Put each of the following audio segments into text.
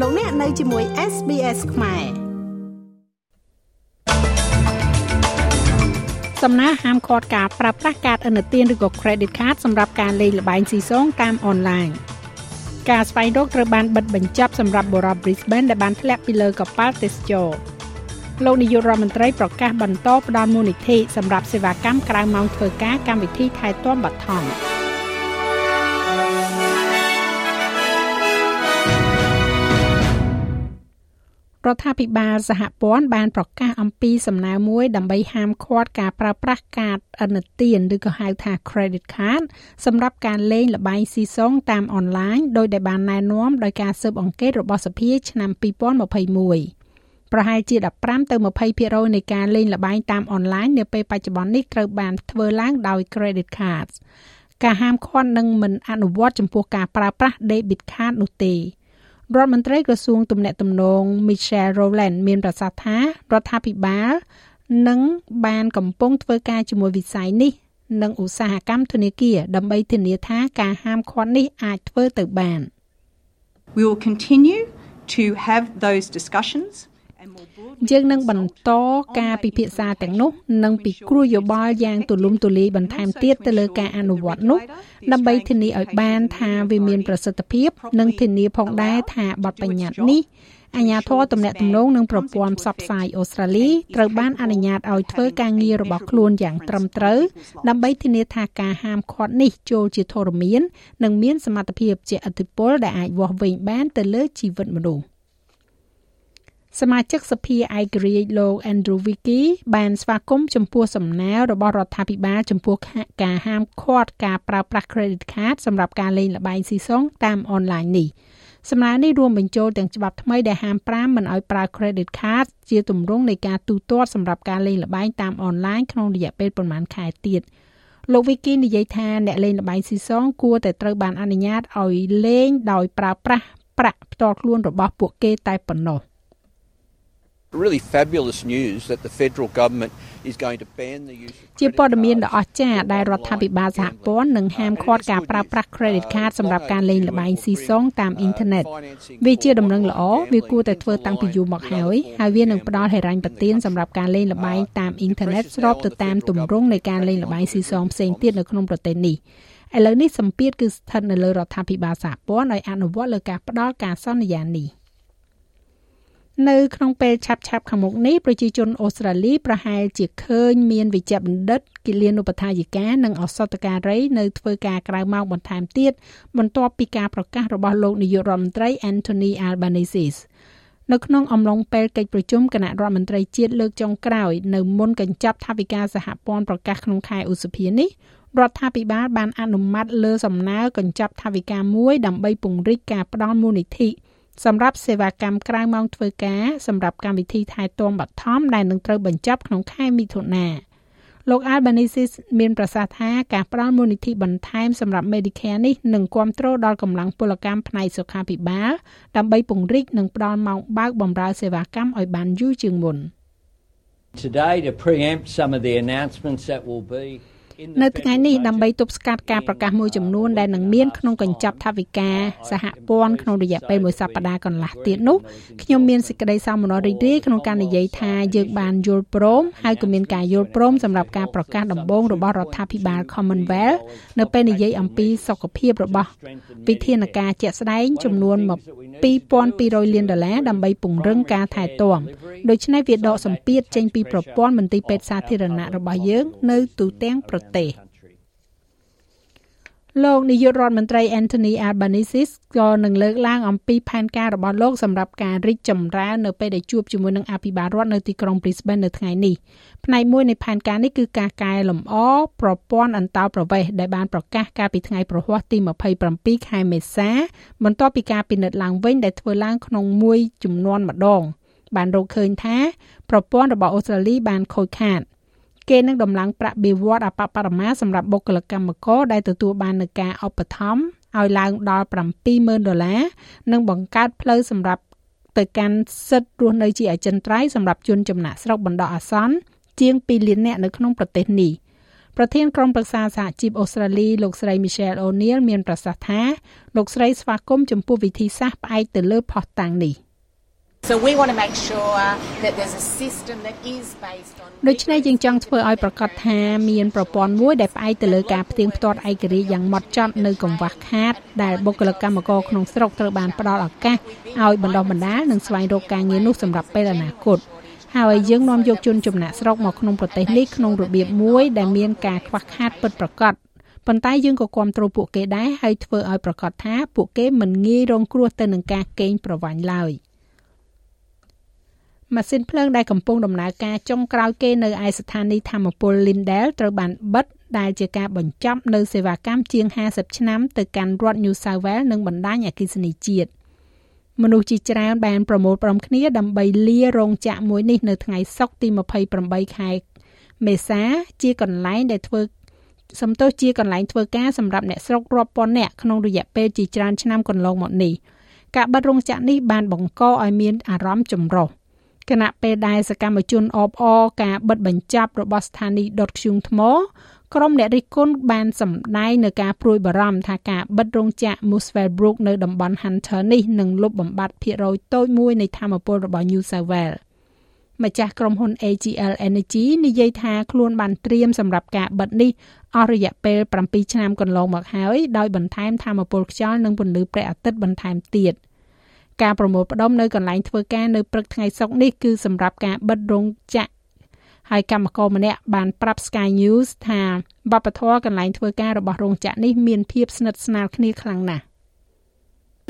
លោកអ្នកនៅជាមួយ SBS ខ្មែរសំណើហាមឃាត់ការប្រើប្រាស់កាតឥណទានឬក៏ credit card សម្រាប់ការលេងល្បែងស៊ីសងតាមអនឡាញការស្វែងរកត្រូវបានបិទបញ្ចប់សម្រាប់បរិប Brisbane ដែលបានធ្លាក់ពីលើកប៉ាល់ទេសចរលោកនាយករដ្ឋមន្ត្រីប្រកាសបន្តផ្តល់មូលនិធិសម្រាប់សេវាកម្មក្រៅម៉ោងធ្វើការកម្មវិធីថែទាំបឋម រដ្ឋាភិបាលសហព័ន្ធបានប្រកាសអំពីសំណើមួយដើម្បីហាមឃាត់ការប្រើប្រាស់កាតឥណទានឬក៏ហៅថា credit card សម្រាប់ការលេងល្បែងស៊ីសងតាមអនឡាញដោយដែលបានណែនាំដោយការស៊ើបអង្កេតរបស់សភាឆ្នាំ2021ប្រហែលជា15ទៅ20%នៃការលេងល្បែងតាមអនឡាញនាពេលបច្ចុប្បន្ននេះត្រូវបានធ្វើឡើងដោយ credit cards ការហាមឃាត់នឹងមិនអនុវត្តចំពោះការប្រើប្រាស់ debit card នោះទេ រដ្ឋមន្ត្រីក្រសួងទំនាក់ទំនង Michelle Rowland មានប្រសាសន៍ថារដ្ឋាភិបាលនឹងបានកំពុងធ្វើការជាមួយវិស័យនេះនិងឧស្សាហកម្មធនាគារដើម្បីធានាថាការហាមឃាត់នេះអាចធ្វើទៅបាន We will continue to have those discussions យើងនឹងបន្តការពិភាក្សាទាំងនោះនិងពិគ្រោះយោបល់យ៉ាងទូលំទូលាយបន្ថែមទៀតទៅលើការអនុវត្តនោះដើម្បីធានាឲ្យបានថាវាមានប្រសិទ្ធភាព និងធានាផងដែរថាបទបញ្ញត្តិនេះអាញាធរទំនាក់ទំនងនឹងប្រព័ន្ធផ្សព្វផ្សាយអូស្ត្រាលីត្រូវបានអនុញ្ញាតឲ្យធ្វើការងាររបស់ខ្លួនយ៉ាងត្រឹមត្រូវដើម្បីធានាថាការហាមឃាត់នេះចូលជាធរមាន និងមានសមត្ថភាពជាឥទ្ធិពលដែលអាចវាស់វែងបានទៅលើជីវិតមនុស្ស សមាជិកសភាឯករាជ្យលោក Andrew Wiki បានស្វាគមន៍ចំពោះសំណើរបស់រដ្ឋាភិបាលចំពោះការហាមឃាត់ការប្រើប្រាស់ credit card សម្រាប់ការលេងល្បែងស៊ីសងតាមអនឡាញនេះសំណើនេះរួមបញ្ចូលទាំងច្បាប់ថ្មីដែលហាម5មិនឲ្យប្រើ credit card ជាទម្រង់នៃការទូទាត់សម្រាប់ការលេងល្បែងតាមអនឡាញក្នុងរយៈពេលប្រមាណខែទៀតលោក Wiki និយាយថាអ្នកលេងល្បែងស៊ីសងគួរតែត្រូវបានអនុញ្ញាតឲ្យលេងដោយប្រើប្រាស់ប្រាក់ផ្ទាល់ខ្លួនរបស់ពួកគេតែប៉ុណ្ណោះ។ really fabulous news that the federal government is going to ban the use of ជាព័ត៌មានដ៏អស្ចារ្យដែលរដ្ឋាភិបាលសហព័ន្ធនឹងហាមឃាត់ការប្រើប្រាស់ credit card សម្រាប់ការលេងល្បែងស៊ីសងតាមអ៊ីនធឺណិតវាជាដំណឹងល្អវាគួរតែធ្វើតាំងពីយូរមកហើយហើយវានឹងផ្ដល់ហិរញ្ញប្បទានសម្រាប់ការលេងល្បែងតាមអ៊ីនធឺណិតស្របទៅតាមទម្រង់នៃការលេងល្បែងស៊ីសងផ្សេងទៀតនៅក្នុងប្រទេសនេះឥឡូវនេះសម្ពាធគឺស្ថិតនៅលើរដ្ឋាភិបាលសហព័ន្ធឲ្យអនុវត្តលើការផ្ដល់ការសន្យានេះ។ នៅក្នុងពេលឆាប់ឆាប់ខាងមុខនេះប្រជាជនអូស្ត្រាលីប្រហែលជាឃើញមានវិជ្ជបណ្ឌិតគិលានុបដ្ឋាយិកានិងឱសថការីនៅធ្វើការក្រៅម៉ោងបន្ថែមទៀតបន្ទាប់ពីការប្រកាសរបស់លោកនាយករដ្ឋមន្ត្រី Anthony Albanese នៅក្នុងអំឡុងពេលកិច្ចប្រជុំគណៈរដ្ឋមន្ត្រីជាតិលើកចុងក្រោយនៅមុនកញ្ចប់ថវិកាសហព័ន្ធប្រកាសក្នុងខែឧសភានេះរដ្ឋាភិបាលបានអនុម័តលើសំណើកញ្ចប់ថវិកាមួយដើម្បីពង្រីកការផ្តល់មូលនិធិ សម្រាប់សេវាកម្មក្រៅម៉ោងធ្វើការសម្រាប់កម្មវិធីថែទាំបឋមដែលនឹងត្រូវបញ្ចប់ក្នុងខែមិថុនាលោក Albanese មានប្រសាសន៍ថាការផ្តល់មូលនិធិបន្ថែមសម្រាប់ Medicare នេះនឹងគ្រប់គ្រងដល់កម្លាំងពលកម្មផ្នែកសុខាភិបាលដើម្បីពង្រីកនិងផ្តល់ម៉ោងបើកបម្រើសេវាកម្មឲ្យបានយូរជាងមុន Today to preempt some of the announcements that will be នៅថ្ងៃនេះដើម្បីទប់ស្កាត់ការប្រកាសមួយចំនួនដែលនឹងមានក្នុងកញ្ចប់ថវិកាសហព័ន្ធក្នុងរយៈពេលមួយសប្តាហ៍កន្លះទៀតនោះខ្ញុំមានសេចក្តីសោមនស្សរីករាយក្នុងការនិយាយថាយើងបានយល់ព្រមហើយក៏មានការយល់ព្រមសម្រាប់ការប្រកាសដំបូងរបស់រដ្ឋាភិបាល Commonwealth នៅពេលនិយាយអំពីសុខភាពរបស់វិធានការជាក់ស្ដែងចំនួន2200លានដុល្លារដើម្បីពង្រឹងការថែទាំដូច្នេះវាដកសម្ពាធចេញពីប្រព័ន្ធមន្ទីរពេទ្យសាធារណៈរបស់យើងនៅទូទាំងប្រទេសលោកនាយករដ្ឋមន្ត្រី Anthony Albanese ក៏នឹងលើកឡើងអំពីផែនការរបស់លោកសម្រាប់ការរីកចម្រើននៅពេលដែលជួបជាមួយនឹងអភិបាលរដ្ឋនៅទីក្រុង Brisbane នៅថ្ងៃនេះផ្នែកមួយនៃផែនការនេះគឺការកែលម្អប្រព័ន្ធអន្តោប្រវេសន៍ដែលបានប្រកាសកាលពីថ្ងៃប្រហ័សទី27ខែមេសាបន្ទាប់ពីការពិនិត្យឡើងវិញដែលធ្វើឡើងក្នុងមួយចំនួនម្ដងបានរកឃើញថាប្រព័ន្ធរបស់អូស្ត្រាលីបានខូចខាត គេនឹងដំឡើងប្រាក់បៀវត្សអបបរមាសម្រាប់បុគ្គលិកកម្មករដែលទទួលបាននឹងការឧបត្ថម្ភឲ្យឡើងដល់70000ដុល្លារនិងបង្កើតផ្លូវសម្រាប់ទៅកាន់សិទ្ធិរស់នៅជាអចិន្ត្រៃយ៍សម្រាប់ជនចំណាក់ស្រុកបណ្ដោះអាសន្នជាង2លាននាក់នៅក្នុងប្រទេសនេះប្រធានក្រុមប្រឹក្សាសហជីពអូស្ត្រាលីលោកស្រី Michelle O'Neil មានប្រសាសន៍ថាលោកស្រីស្វាគមន៍ចំពោះវិធីសាស្ត្រផ្អែកទៅលើផុសតាំងនេះ So we want to make sure that there's a system that is based on ដូច្នេះយើងចង់ធ្វើឲ្យប្រកាសថាមានប្រព័ន្ធមួយដែលផ្អែកទៅលើការផ្ទៀងផ្ទាត់ឯករាជ្យយ៉ាងម៉ត់ចត់នៅកង្វះខាតដែលបុគ្គលិកកម្មករក្នុងស្រុកត្រូវបានផ្ដល់ឱកាសឲ្យបណ្ដុះបណ្ដាលនិងស្វែងរកការងារនោះសម្រាប់ពេលអនាគតហើយយើងនាំយកជនចំណាក់ស្រុកមកក្នុងប្រទេសនេះក្នុងរបៀបមួយដែលមានការខ្វះខាតពិតប្រាកដប៉ុន្តែយើងក៏គ្រប់គ្រងពួកគេដែរហើយធ្វើឲ្យប្រកាសថាពួកគេមិនងាយរងគ្រោះទៅនឹងការកេងប្រវ័ញ្ចឡើយ។ ម៉ាស៊ីនភ្លើងដែលកំពុងដំណើរការចុងក្រោយគេនៅឯស្ថានីយ៍ធម្មពល Lindale ត្រូវបានបិទដែលជាការបញ្ចប់នៅសេវាកម្មជាង50ឆ្នាំទៅកាន់រដ្ឋ New South Wales និងបណ្ដាញអគ្គិសនីជាតិមនុស្សជាច្រើនបានប្រមូលផ្ដុំគ្នាដើម្បីលារោងចក្រមួយនេះនៅថ្ងៃសុក្រទី28ខែមេសាជាកន្លែងដែលធ្វើសំទោសជាកន្លែងធ្វើការសម្រាប់អ្នកស្រុករាប់ពាន់នាក់ក្នុងរយៈពេលជាច្រើនឆ្នាំកន្លងមកនេះការបិទរោងចក្រនេះបានបង្កឲ្យមានអារម្មណ៍ចម្រុះ គណៈពេលដែលសកម្មជនអបអរការបិទបញ្ចប់របស់ស្ថានីយ៍ដុតធ្យូងថ្មក្រុមអ្នករិះគន់បានសម្ដែងនៅការព្រួយបារម្ភថាការបិទរោងចក្រ Muswell Brook នៅតំបន់ Hunter នេះនឹងលុបបំបាត់ភាគរយតូចមួយនៃធម្មពលរបស់ New South Wales ម្ចាស់ក្រុមហ៊ុន AGL Energy និយាយថាខ្លួនបានត្រៀមសម្រាប់ការបិទនេះអស់រយៈពេល7ឆ្នាំកន្លងមកហើយដោយបន្ថែមធម្មពលខ្យល់និងពន្លឺព្រះអាទិត្យបន្ថែមទៀត។ ការប្រមូលផ្ដុំនៅកន្លែងធ្វើការនៅព្រឹកថ្ងៃសុក្រនេះគឺសម្រាប់ការបិទរោងចក្រហើយកម្មករម្នាក់បានប្រាប់ Sky News ថាវប្បធម៌កន្លែងធ្វើការរបស់រោងចក្រនេះមានភាពស្និទ្ធស្នាលគ្នាខ្លាំងណាស់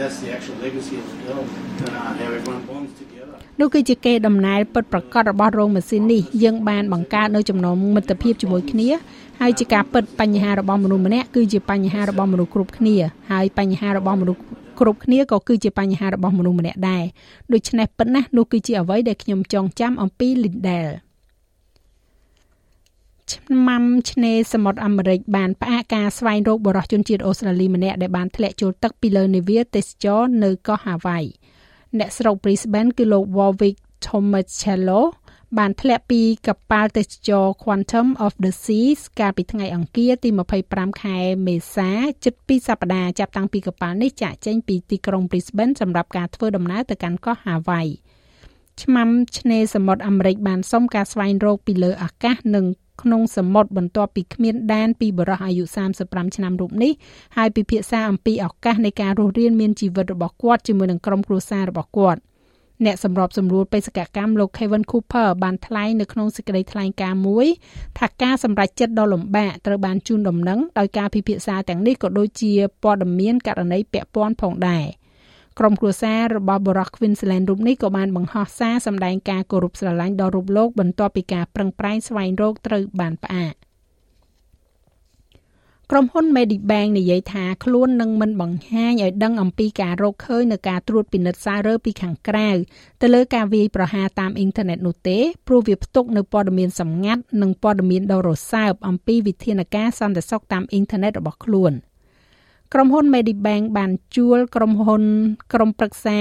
That's the actual legacy of the build, uh, how everyone bonds together. នោះគឺជាកេរដំណែលពិតប្រាកដរបស់រោងម៉ាស៊ីននេះយើងបានបង្កើតនៅចំណងមិត្តភាពជាមួយគ្នាហើយជាការពិតបញ្ហារបស់មនុស្សម្នាក់គឺជាបញ្ហារបស់មនុស្សគ្រប់គ្នាហើយបញ្ហារបស់មនុស្ស គ្រប់គ្នាក៏គឺជាបញ្ហារបស់មនុស្សម្នាក់ដែរដូច្នេះប៉ុណ្ណានោះគឺជាអ្វីដែលខ្ញុំចងចាំអំពី Lindell ឆ្នាំឆ្នេរសមុទ្រអាមេរិកបានផ្អាកការស្វែងរកបរិសុទ្ធជនជាតិអូស្ត្រាលីម្នាក់ដែលបានធ្លាក់ចូលទឹកពីលើនាវាទេសចរនៅកោះ Hawaii អ្នកស្រុក Brisbane គឺលោក Warwick Tomasello បានធ្លាក់ពីកប៉ាល់ទេសចរ Quantum of the Seas កាលពីថ្ងៃអង្គារទី25ខែមេសាជិត2សប្តាហ៍ចាប់តាំងពីកប៉ាល់នេះចាក់ចេញពីទីក្រុង Brisbane សម្រាប់ការធ្វើដំណើរទៅកាន់កោះ Hawaii ឆ្មាំឆ្នេរសមុទ្រអាមេរិកបានសុំការស្វែងរកពីលើអាកាសនិងក្នុងសមុទ្របន្ទាប់ពីគ្មានដែនពីបរិះអាយុ35ឆ្នាំរូបនេះហើយពិភាក្សាអំពីឱកាសនៃការរស់រានមានជីវិតរបស់គាត់ជាមួយនឹងក្រុមគ្រួសាររបស់គាត់។ អ្នកសម្របសម្រួលបេសកកម្មលោក Kevin Cooper បានថ្លែងនៅក្នុងសេចក្តីថ្លែងការណ៍មួយថាការសម្រេចចិត្តដ៏លំបាកត្រូវបានជូនដំណឹងដោយការពិភាក្សាទាំងនេះក៏ដូចជាព័ត៌មានករណីពាក់ព័ន្ធផងដែរក្រុមគ្រួសាររបស់បរិះ Queensland រូបនេះក៏បានបង្ហោះសារសម្ដែងការគោរពស្រឡាញ់ដល់រូបលោកបន្ទាប់ពីការប្រឹងប្រែងស្វែងរកត្រូវបានផ្អាក ក្រុមហ៊ុន Medibank និយាយថាខ្លួននឹងមិនបង្ហាញឲ្យដឹងអំពីការរកឃើញនៅការត្រួតពិនិត្យសាររើពីខាងក្រៅទៅលើការវាយប្រហារតាមអ៊ីនធឺណិតនោះទេព្រោះវាផ្ទុកនៅព័ត៌មានសម្ងាត់និងព័ត៌មានដ៏រសើបអំពីវិធានការសន្តិសុខតាមអ៊ីនធឺណិតរបស់ខ្លួន។ ក្រុមហ៊ុន Medibank បានជួលក្រុមហ៊ុនក្រុមប្រឹក្សា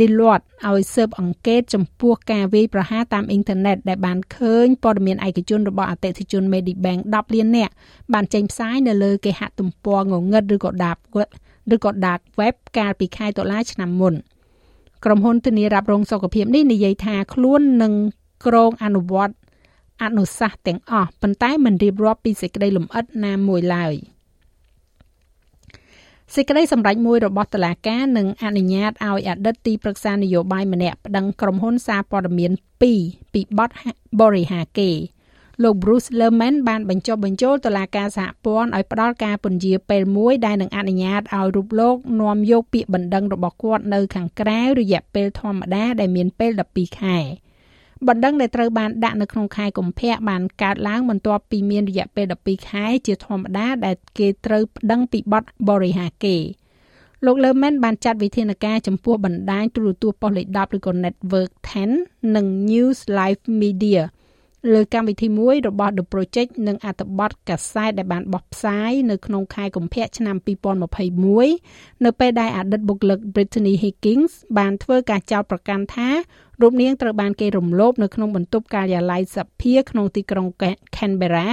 Deloitte ឲ្យស៊ើបអង្កេតចំពោះការវាយប្រហារតាមអ៊ីនធឺណិតដែលបានឃើញព័ត៌មានឯកជនរបស់អតិថិជន Medibank 10លាននាក់បានចេញផ្សាយនៅលើគេហទំព័รงងឹតឬក៏ dark web ឬក៏ dark web កាលពីខែតុលាឆ្នាំមុនក្រុមហ៊ុនធានារ៉ាប់រងសុខភាពនេះនិយាយថាខ្លួននឹងក្រងអនុវត្តអនុសាសន៍ទាំងអស់ប៉ុន្តែមិនរៀបរាប់ពីសេចក្តីលម្អិតណាមួយឡើយ។ សេចក្តីសម្រេចមួយរបស់តុលាការនឹងអនុញ្ញាតឲ្យអតីតទីប្រឹក្សានយោបាយម្នាក់ប្តឹងក្រុមហ៊ុនសារព័ត៌មាន2ពីបទបរិហាគេលោក Bruce Lerman បានបញ្ចុះបញ្ចូលតុលាការសហព័ន្ធឲ្យផ្ដល់ការពន្យាពេលមួយដែលនឹងអនុញ្ញាតឲ្យរូបលោកនាំយកពាក្យបណ្ដឹងរបស់គាត់នៅខាងក្រៅរយៈពេលធម្មតាដែលមានពេល12ខែ។ បណ្ដឹងដែលត្រូវបានដាក់នៅក្នុងខែកុម្ភៈបានកើតឡើងបន្ទាប់ពីមានរយៈពេល12ខែជាធម្មតាដែលគេត្រូវប្តឹងពីបទបរិហាគេលោកលើមែនបានចាត់វិធានការចំពោះបណ្ដាញទូរទស្សន៍ប៉ុស្តិ៍លេខ10ឬក៏ Network 10និង News Live Media លើកម្មវិធីមួយរបស់ The Project និងអត្ថបទកាសែតដែលបានបោះផ្សាយនៅក្នុងខែកុម្ភៈឆ្នាំ2021នៅពេលដែលអតីតបុគ្គលិក Brittany Higgins បានធ្វើការចោទប្រកាន់ថារូបនាងត្រូវបានគេរំលោភនៅក្នុងបន្ទប់ការិយាល័យសភាក្នុងទីក្រុង Canberra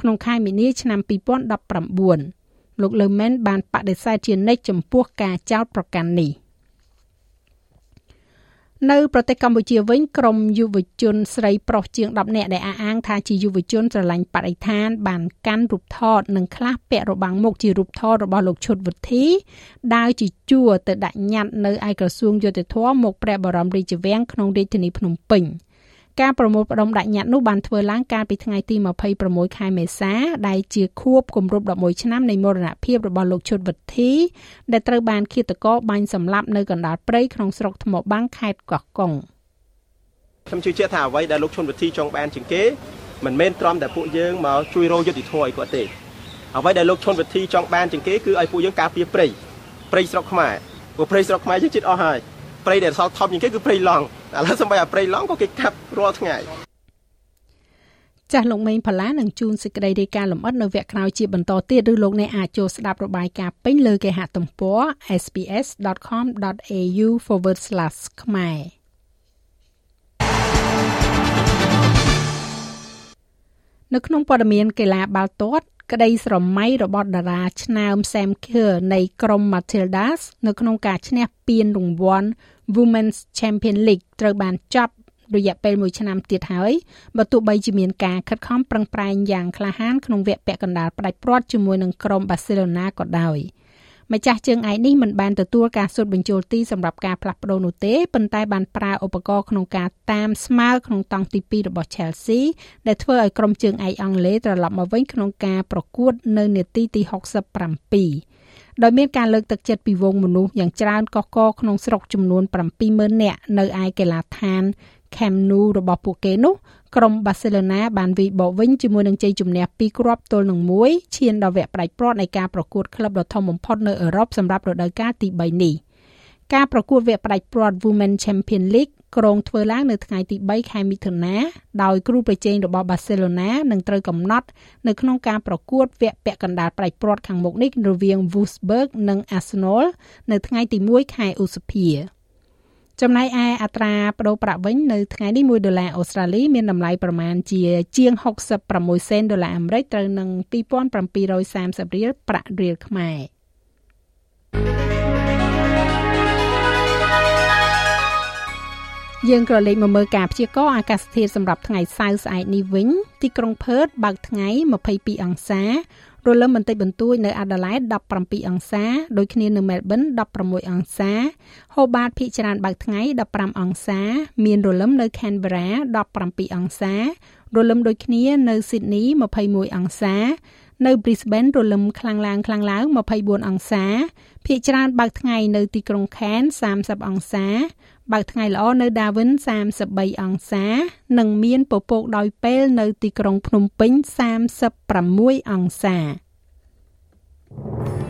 ក្នុងខែមីនាឆ្នាំ2019លោក Lerman បានបដិសេធជានិច្ចចំពោះការចោទប្រកាន់នេះ។ នៅប្រទេសកម្ពុជាវិញក្រុមយុវជនស្រីប្រុសជាង10នាក់ដែលអះអាងថាជាយុវជនស្រឡាញ់បរិស្ថាន បានកាន់រូបថតនិងខ្លះពាក់របាំងមុខជារូបថតរបស់លោកឈុតវិធីដើរជាជួរទៅដាក់ញត្តិនៅឯក្រសួងយុតិធម៌មុខព្រះបរមរាជវាំងក្នុងរាជធានីភ្នំពេញ។ ការប្រមូលផ្ដុំដាក់ញត្តិនោះបានធ្វើឡើងកាលពីថ្ងៃទី26ខែមេសា ដែលជាខួបគម្រប់11ឆ្នាំនៃមរណភាពរបស់លោកឈុតវិធីដែលត្រូវបានឃាតករបាញ់សម្លាប់នៅកណ្ដាលព្រៃក្នុងស្រុកថ្មបាំងខេត្តកោះកុងខ្ញុំជឿជាក់ថាអ្វីដែលលោកឈុនវិធីចង់បានជាងគេមិនមែនត្រឹមតែពួកយើងមកជួយរោយុតិធម៌ឲ្យគាត់ទេអ្វីដែលលោកឈុនវិធីចង់បានជាងគេគឺឲ្យពួកយើងការពារព្រៃព្រៃស្រុកខ្មែរព្រោះព្រៃស្រុកខ្មែរយើងជិតអស់ហើយ ព្រៃដែលសល់ថប់ជាងគេគឺព្រៃឡង់ឥឡូវសម្បីអាព្រៃឡង់ក៏គេកាប់រាល់ថ្ងៃចាស់លោកមេងផល្លានឹងជួនសេចក្តីរាយការណ៍លម្អិតនៅវគ្គក្រោយជាបន្តទៀតឬលោកអ្នកអាចចូលស្ដាប់របាយការណ៍ពេញលើគេហទំព័រ sps.com.au/ ខ្មែរនៅក្នុងព័ត៌មានកីឡាបាល់ទាត់ ក្តីស្រមៃរបស់តារាឆ្នើម Sam Kerr នៃក្រុម Matildas នៅក្នុងការឈ្នះពានរង្វាន់ Women's Champion League ត្រូវបានចាប់រយៈពេល1ឆ្នាំទៀតហើយបើទោះបីជាមានការខិតខំប្រឹងប្រែងយ៉ាងក្លាហានក្នុងវគ្គពាក់កណ្ដាលផ្ដាច់ព្រាត់ជាមួយនឹងក្រុមបាសេឡូណាក៏ដោយ។ ម្ចាស់ជើងឯកនេះមិនបានទទួលការសុទ្ធបញ្ចូលទីសម្រាប់ការផ្លាស់ប្ដូរនោះទេប៉ុន្តែបានប្រើឧបករណ៍ក្នុងការតាមស្មើក្នុងតង់ទី2របស់ Chelsea ដែលធ្វើឲ្យក្រុមជើងឯកអង់គ្លេសត្រឡប់មកវិញក្នុងការប្រកួតនៅនាទីទី67ដោយមានការលើកទឹកចិត្តពីវងមនុស្សយ៉ាងច្រើនកកកក្នុងស្រុកចំនួន70000នាក់នៅឯកីឡាដ្ឋាន Camp Nou របស់ពួកគេនោះ ក្រុមបាសេឡូណាបានវិបកវិញជាមួយនឹងជ័យជំនះ2គ្រាប់ទល់នឹង1ឈានដល់វគ្គផ្ដាច់ព្រាត់នៃការប្រកួតក្លឹបដ៏ធំបំផុតនៅអឺរ៉ុបសម្រាប់រដូវកាលទី3នេះការប្រកួតវគ្គផ្ដាច់ព្រាត់ Women Champion League ក្រុងធ្វើឡើងនៅថ្ងៃទី3ខែមិថុនាដោយគ្រូប្រជែងរបស់បាសេឡូណានឹងត្រូវកំណត់នៅក្នុងការប្រកួតវគ្គពាក់កណ្ដាលផ្ដាច់ព្រាត់ខាងមុខនេះរវាង Wolfsburg និង Arsenal នៅថ្ងៃទី1ខែឧសភា ចំណែកឯអត្រាប្តូរប្រាក់វិញនៅថ្ងៃនេះ1ដុល្លារអូស្ត្រាលីមានតម្លៃប្រមាណជាជាង66សេនដុល្លារអាមេរិកត្រូវនឹង2730រៀលប្រាក់រៀលខ្មែរយើងក៏លេខមកមើលការព្យាករណ៍អាកាសធាតុសម្រាប់ថ្ងៃសៅរ៍ស្អែកនេះវិញទីក្រុងផឺតបើកថ្ងៃ22អង្សា រលឹមបន្តិចបន្តួចនៅអាដាលេដ17អង្សាដូចគ្នានៅមែលប៊ន16អង្សាហូបាតភាគច្រើនបើកថ្ងៃ15អង្សា មានរលឹមនៅខេនបេរ៉ា17អង្សារលឹមដូចគ្នានៅស៊ីដនី21អង្សា នៅ Brisbane រលឹមខ្លាំងឡើងខ្លាំងឡើង24អង្សាភាគច្រើនបើកថ្ងៃនៅទីក្រុង Cairns 30អង្សា បើកថ្ងៃល្អនៅ Darwin 33អង្សា និងមានពពកដោយពេលនៅទីក្រុងភ្នំពេញ36អង្សាចុ